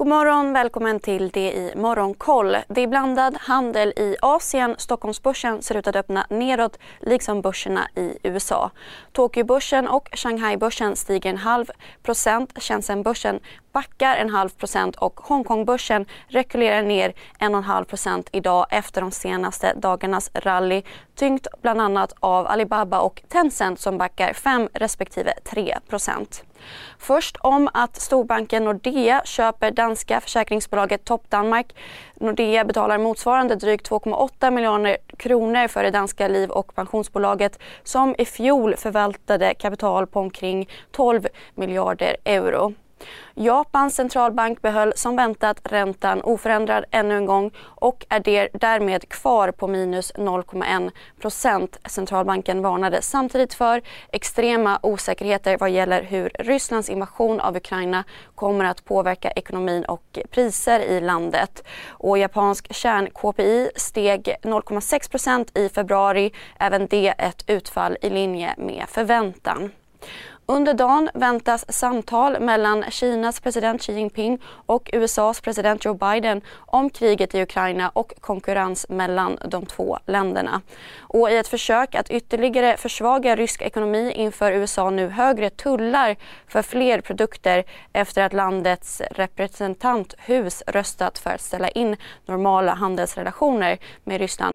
God morgon, välkommen till det i Morgonkoll. Det är blandad handel i Asien. Stockholmsbörsen ser ut att öppna nedåt, liksom börserna i USA. Tokyobörsen och Shanghai-börsen stiger en halv procent. Shenzhen-börsen backar en halv procent och Hongkongbörsen rekylerar ner en och en halv procent idag efter de senaste dagarnas rally tyngt bland annat av Alibaba och Tencent som backar 5 respektive 3 procent. Först om att storbanken Nordea köper danska försäkringsbolaget Top Danmark. Nordea betalar motsvarande drygt 2,8 miljoner kronor för det danska liv och pensionsbolaget som i fjol förvaltade kapital på omkring 12 miljarder euro. Japans centralbank behöll som väntat räntan oförändrad ännu en gång och är därmed kvar på minus 0,1 procent. Centralbanken varnade samtidigt för extrema osäkerheter vad gäller hur Rysslands invasion av Ukraina kommer att påverka ekonomin och priser i landet. Och japansk kärn-KPI steg 0,6 procent i februari, även det ett utfall i linje med förväntan. Under dagen väntas samtal mellan Kinas president Xi Jinping och USAs president Joe Biden om kriget i Ukraina och konkurrens mellan de två länderna. Och I ett försök att ytterligare försvaga rysk ekonomi inför USA nu högre tullar för fler produkter efter att landets representanthus röstat för att ställa in normala handelsrelationer med Ryssland.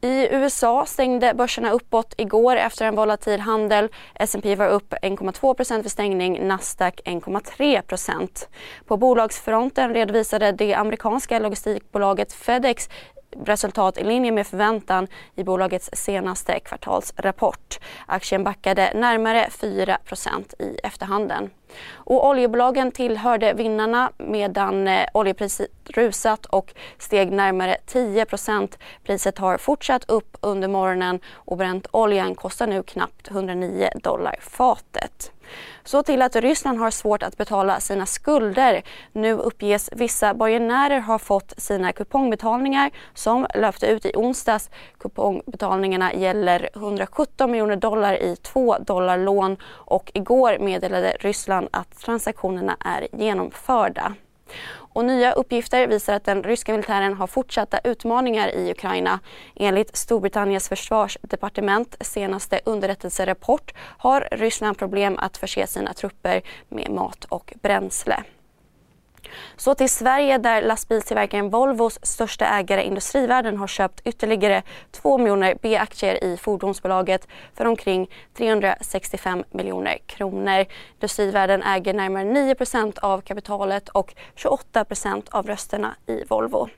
I USA stängde börserna uppåt igår efter en volatil handel. S&P var upp 1,2 vid stängning, Nasdaq 1,3% På bolagsfronten redovisade det amerikanska logistikbolaget Fedex resultat i linje med förväntan i bolagets senaste kvartalsrapport. Aktien backade närmare 4% i efterhanden. Och oljebolagen tillhörde vinnarna medan eh, oljepriset rusat och steg närmare 10% Priset har fortsatt upp under morgonen och bränt oljan kostar nu knappt 109 dollar fatet. Så till att Ryssland har svårt att betala sina skulder. Nu uppges vissa borgenärer ha fått sina kupongbetalningar som löpte ut i onsdags. Kupongbetalningarna gäller 117 miljoner dollar i två dollarlån och igår meddelade Ryssland att transaktionerna är genomförda. Och nya uppgifter visar att den ryska militären har fortsatta utmaningar i Ukraina. Enligt Storbritanniens försvarsdepartement senaste underrättelserapport har Ryssland problem att förse sina trupper med mat och bränsle. Så till Sverige där lastbilstillverkaren Volvos största ägare Industrivärden har köpt ytterligare 2 miljoner B-aktier i fordonsbolaget för omkring 365 miljoner kronor. Industrivärden äger närmare 9% av kapitalet och 28% av rösterna i Volvo.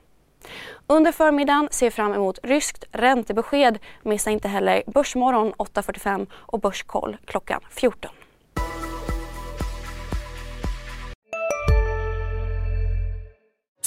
Under förmiddagen ser vi fram emot ryskt räntebesked. Missa inte heller Börsmorgon 8.45 och Börskoll klockan 14.